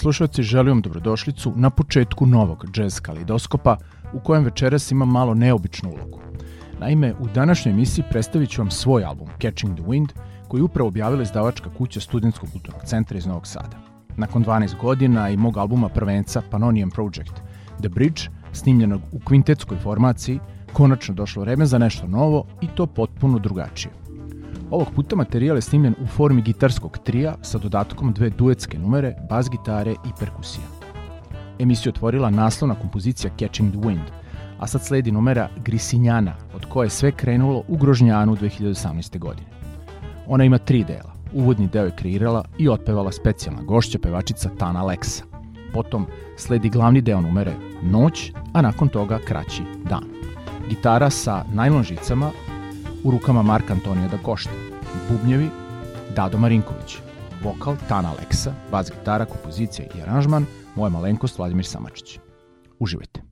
slušalci, želim vam dobrodošlicu na početku novog jazz kalidoskopa u kojem večeras imam malo neobičnu ulogu. Naime, u današnjoj emisiji predstavit ću vam svoj album Catching the Wind koji je upravo objavila izdavačka kuća Studenskog kulturnog centra iz Novog Sada. Nakon 12 godina i mog albuma prvenca Panonium Project The Bridge, snimljenog u kvintetskoj formaciji, konačno došlo vreme za nešto novo i to potpuno drugačije. Ovog puta materijal je snimljen u formi gitarskog trija sa dodatkom dve duetske numere, bas gitare i perkusija. Emisiju otvorila naslovna kompozicija Catching the Wind, a sad sledi numera Grisinjana, od koje je sve krenulo u Grožnjanu 2018. godine. Ona ima tri dela. Uvodni deo je kreirala i otpevala specijalna gošća pevačica Tana Leksa. Potom sledi glavni deo numere Noć, a nakon toga kraći Dan. Gitara sa najlon žicama u rukama Marka Antonija da Košta, bubnjevi Dado Marinković, vokal Tana Aleksa, bas gitara, kompozicija i aranžman, moja malenkost Vladimir Samačić. Uživajte.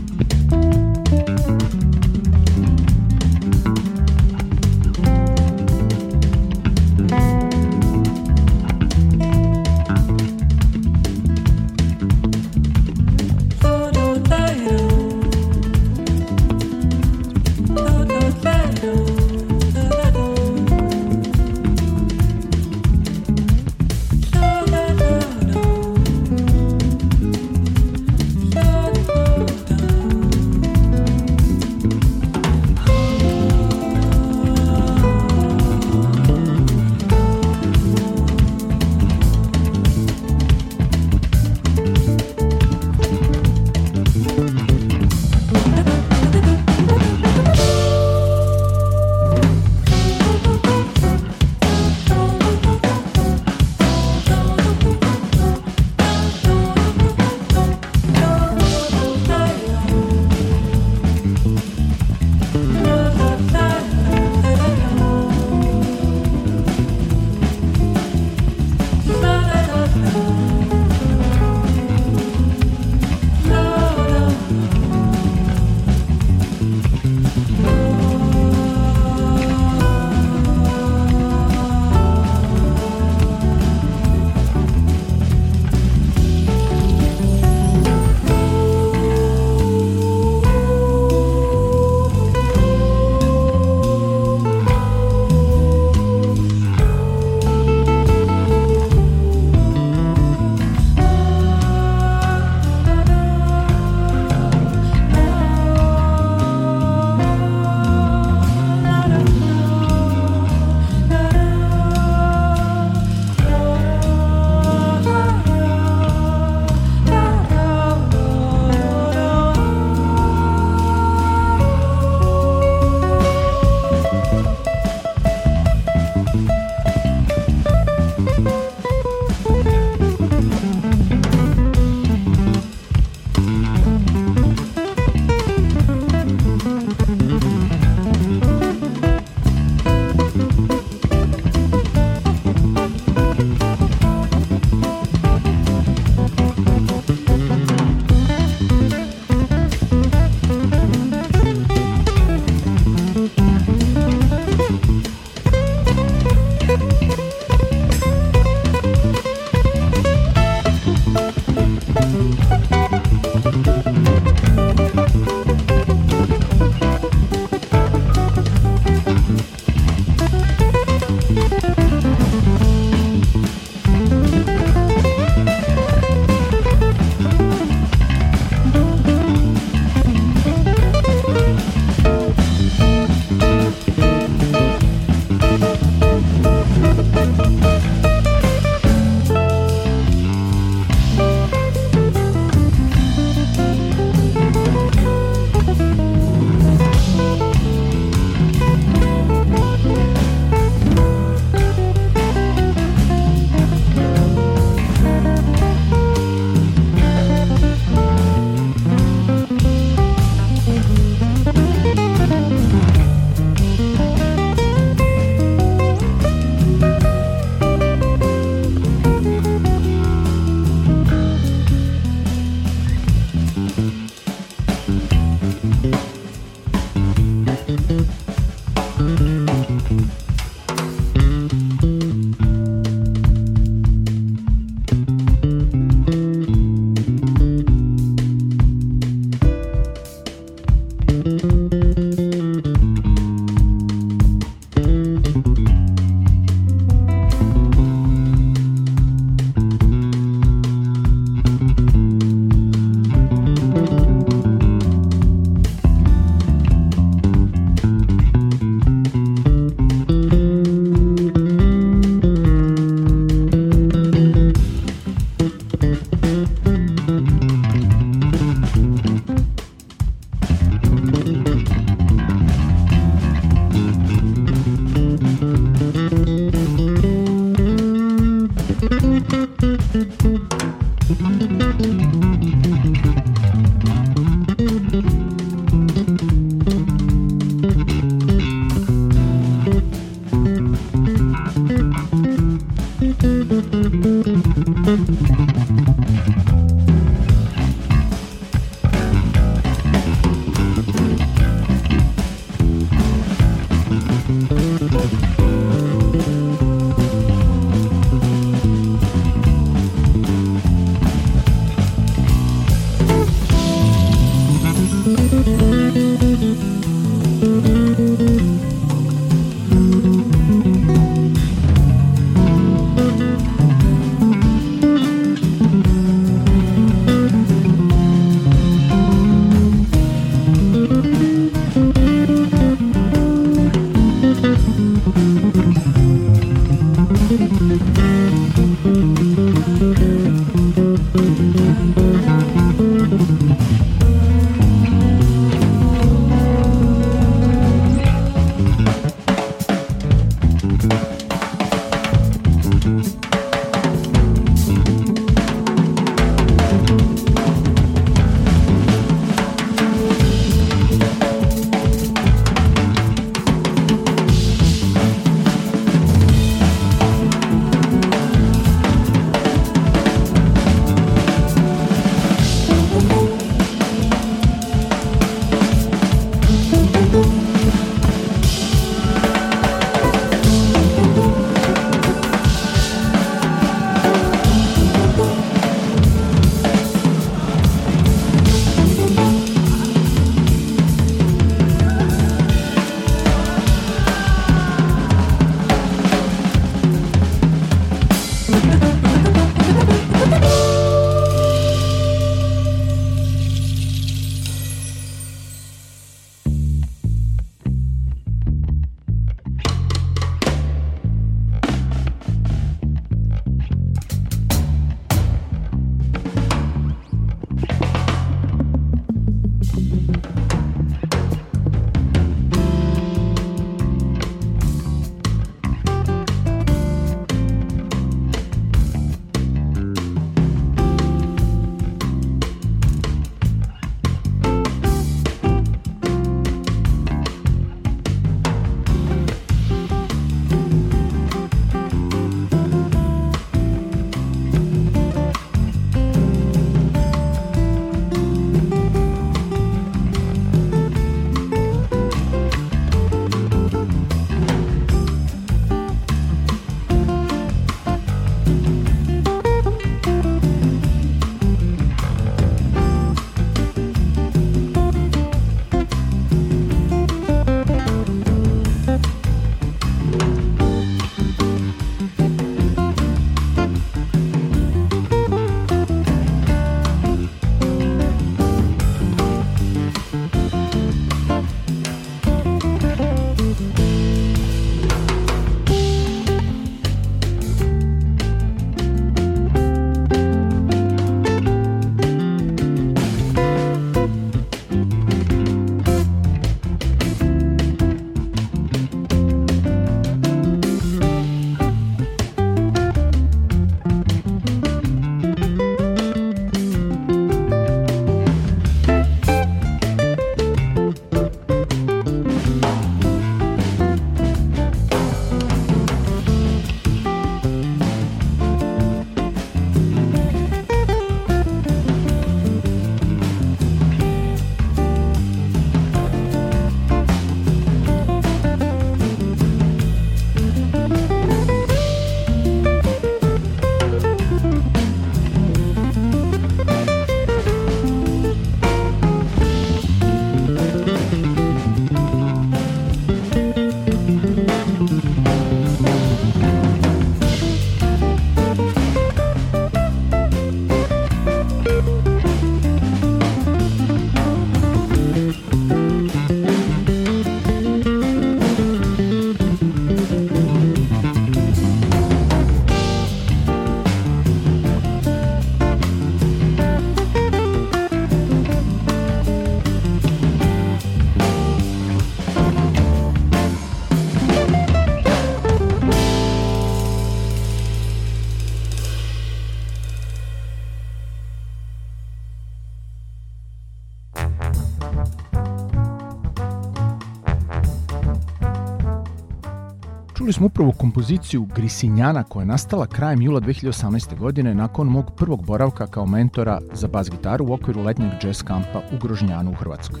Smo upravo kompoziciju Grisinjana koja je nastala krajem jula 2018. godine nakon mog prvog boravka kao mentora za bas gitaru u okviru letnjeg jazz kampa u Grožnjanu u Hrvatskoj.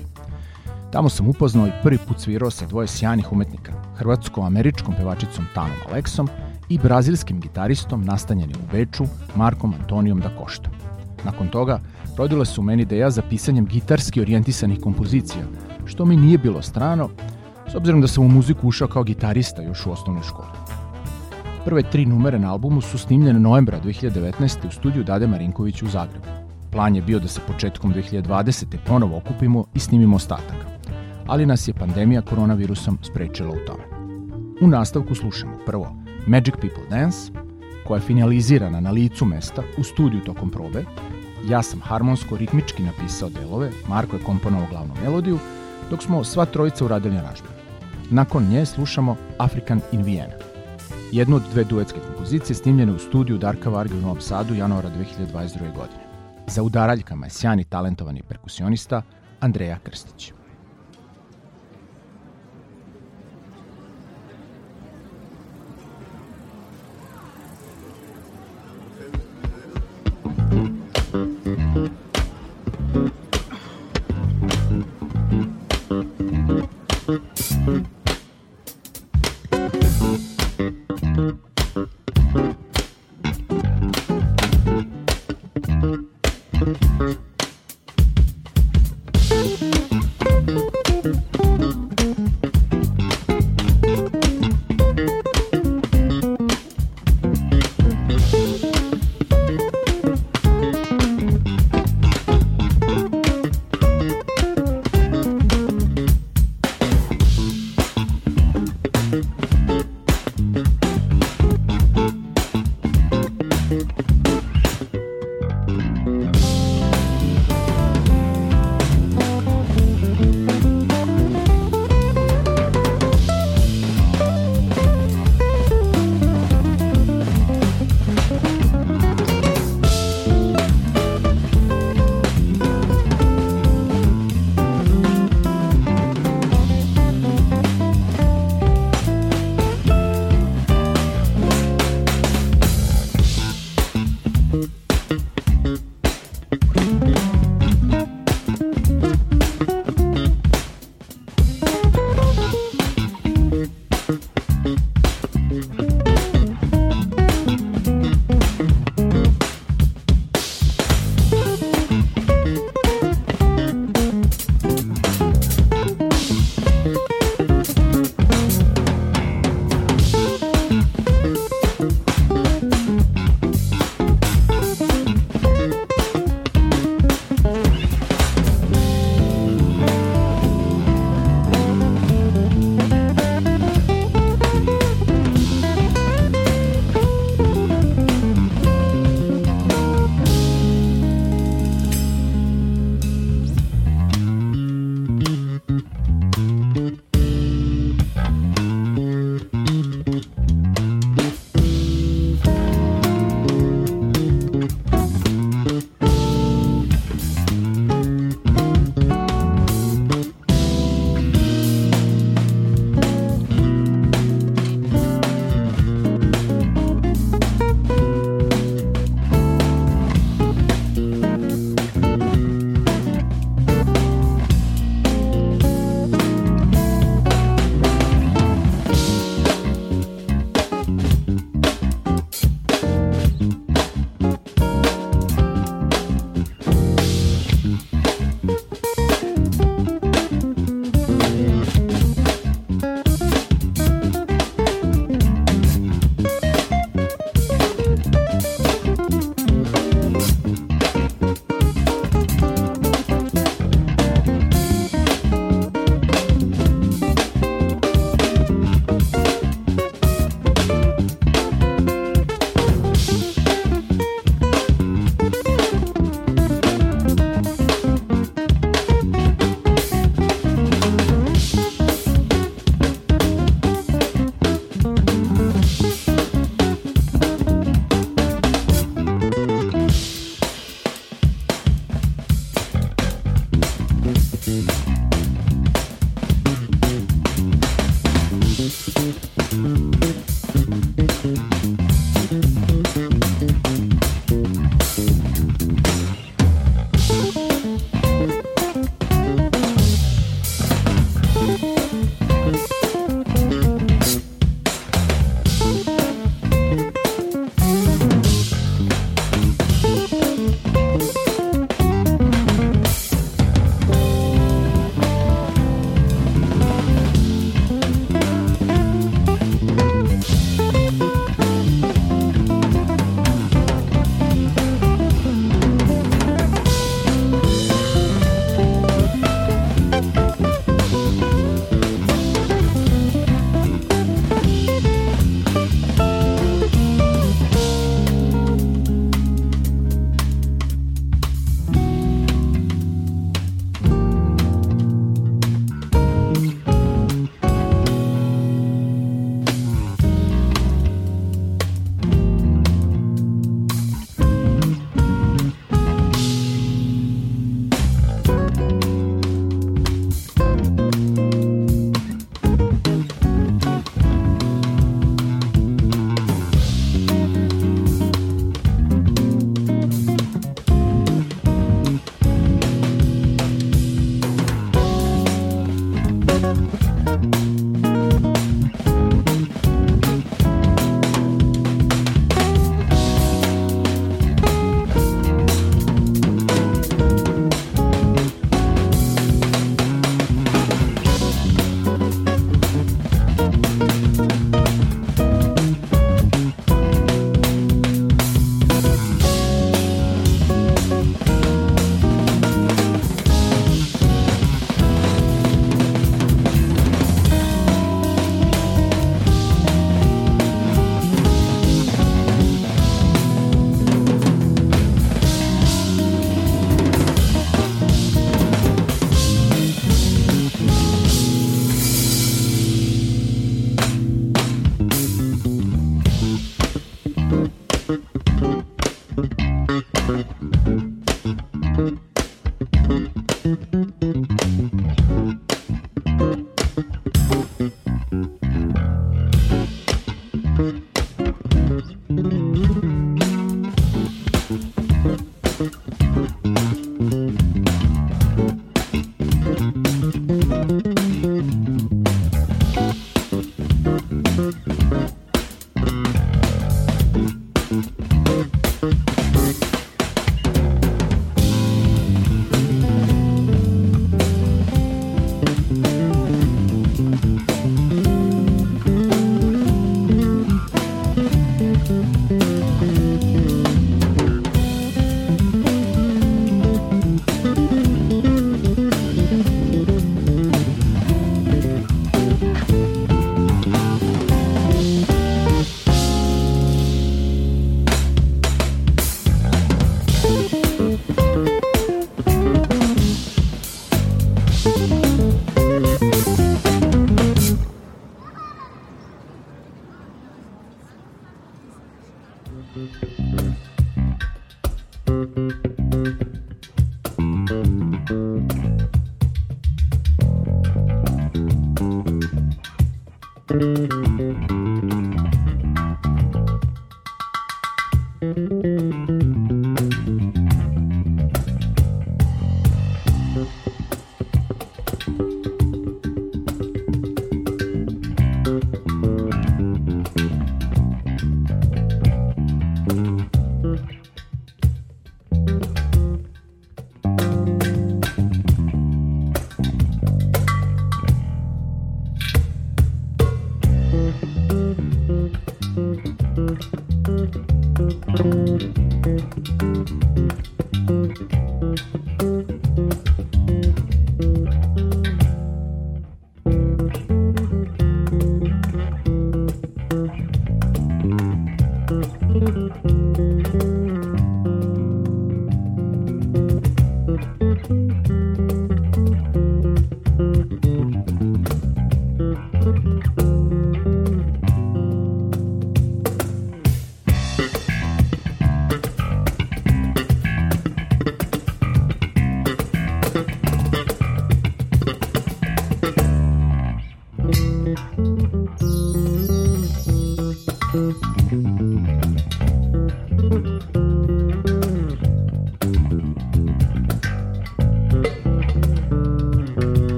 Tamo sam upoznao i prvi put svirao sa dvoje sjajnih umetnika, hrvatsko-američkom pevačicom Tanom Aleksom i brazilskim gitaristom nastanjenim u Beču, Markom Antonijom da Košta. Nakon toga, rodila se u meni ideja za pisanjem gitarski orijentisanih kompozicija, što mi nije bilo strano, s obzirom da sam u muziku ušao kao gitarista još u osnovnoj školi. Prve tri numere na albumu su snimljene novembra 2019. u studiju Dade Marinković u Zagrebu. Plan je bio da se početkom 2020. ponovo okupimo i snimimo ostatak. Ali nas je pandemija koronavirusom sprečila u tome. U nastavku slušamo prvo Magic People Dance, koja je finalizirana na licu mesta u studiju tokom probe. Ja sam harmonsko-ritmički napisao delove, Marko je komponovao glavnu melodiju, dok smo sva trojica uradili aranžman. Nakon nje slušamo African in Vienna, jednu od dve duetske kompozicije snimljene u studiju Darka Varge u Novom Sadu januara 2022. godine. Za udaraljkama je sjajni talentovani perkusionista Andreja Krstić. Mm-hmm.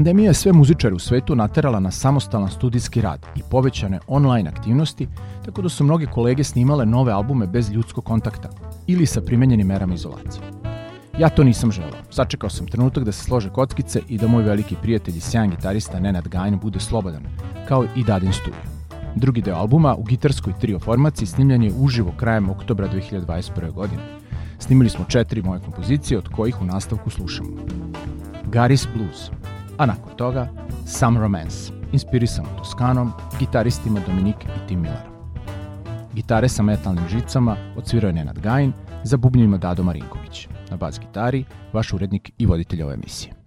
Pandemija je sve muzičare u svetu naterala na samostalan studijski rad i povećane online aktivnosti, tako da su mnoge kolege snimale nove albume bez ljudskog kontakta ili sa primenjenim merama izolacije. Ja to nisam želeo. Sačekao sam trenutak da se slože kockice i da moj veliki prijatelj i sjajan gitarista Nenad Gajin bude slobodan, kao i Dadin Studio. Drugi deo albuma u gitarskoj trio formaciji snimljen je uživo krajem oktobra 2021. godine. Snimili smo četiri moje kompozicije, od kojih u nastavku slušamo. Gary's Blues, a nakon toga Some Romance, inspirisan Toskanom, gitaristima Dominik i Tim Miller. Gitare sa metalnim žicama odsvirao je Nenad Gajin, za bubnjima Dado Marinković. Na bas gitari, vaš urednik i voditelj ove emisije.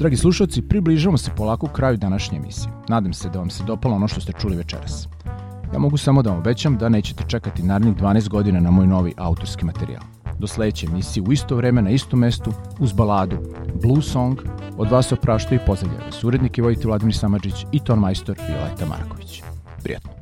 Dragi slušalci, približavamo se polako kraju današnje emisije. Nadam se da vam se dopalo ono što ste čuli večeras. Ja mogu samo da vam obećam da nećete čekati narednih 12 godina na moj novi autorski materijal. Do sledeće emisije u isto vreme na istom mestu uz baladu Blue Song od vas opraštaju i pozdravljaju vas urednik i vojitelj Vladimir Samadžić i ton majstor Violeta Marković. Prijetno.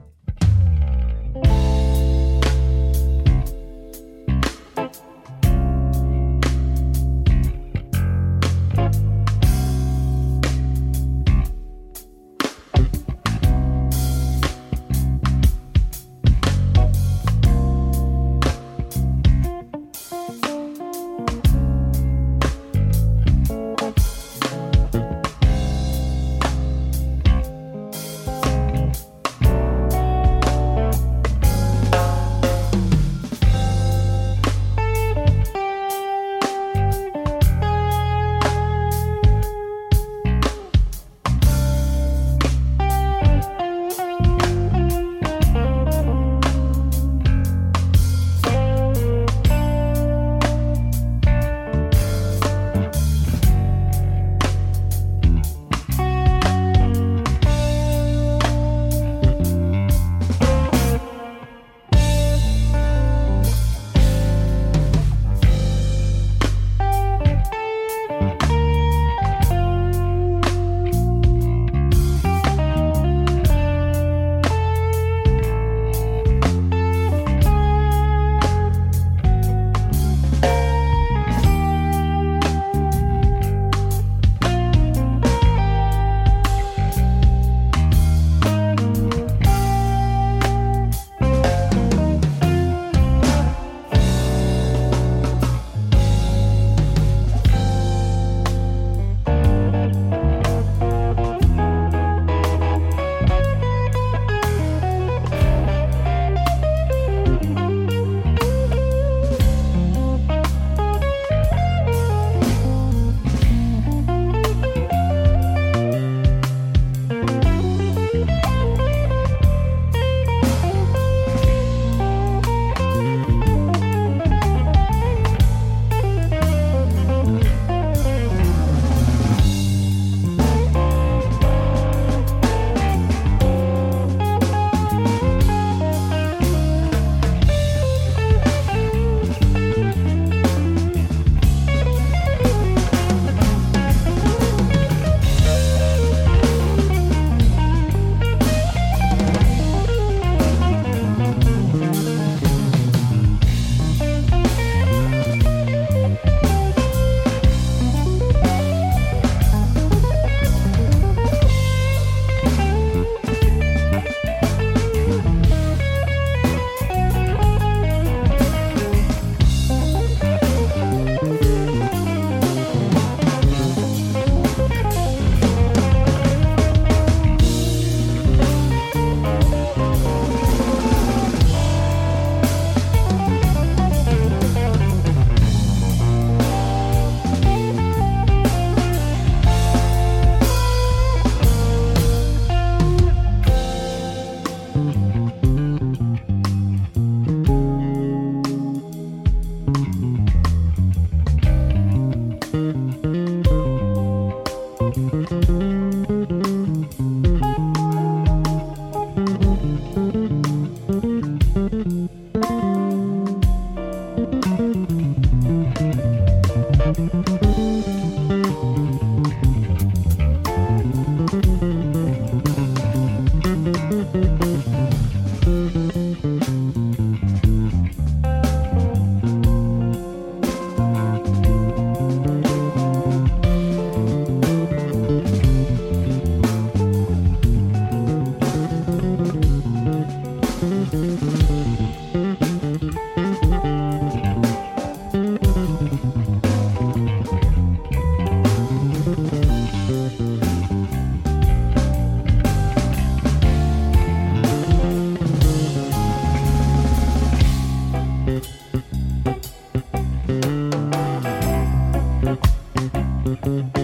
Mm-hmm.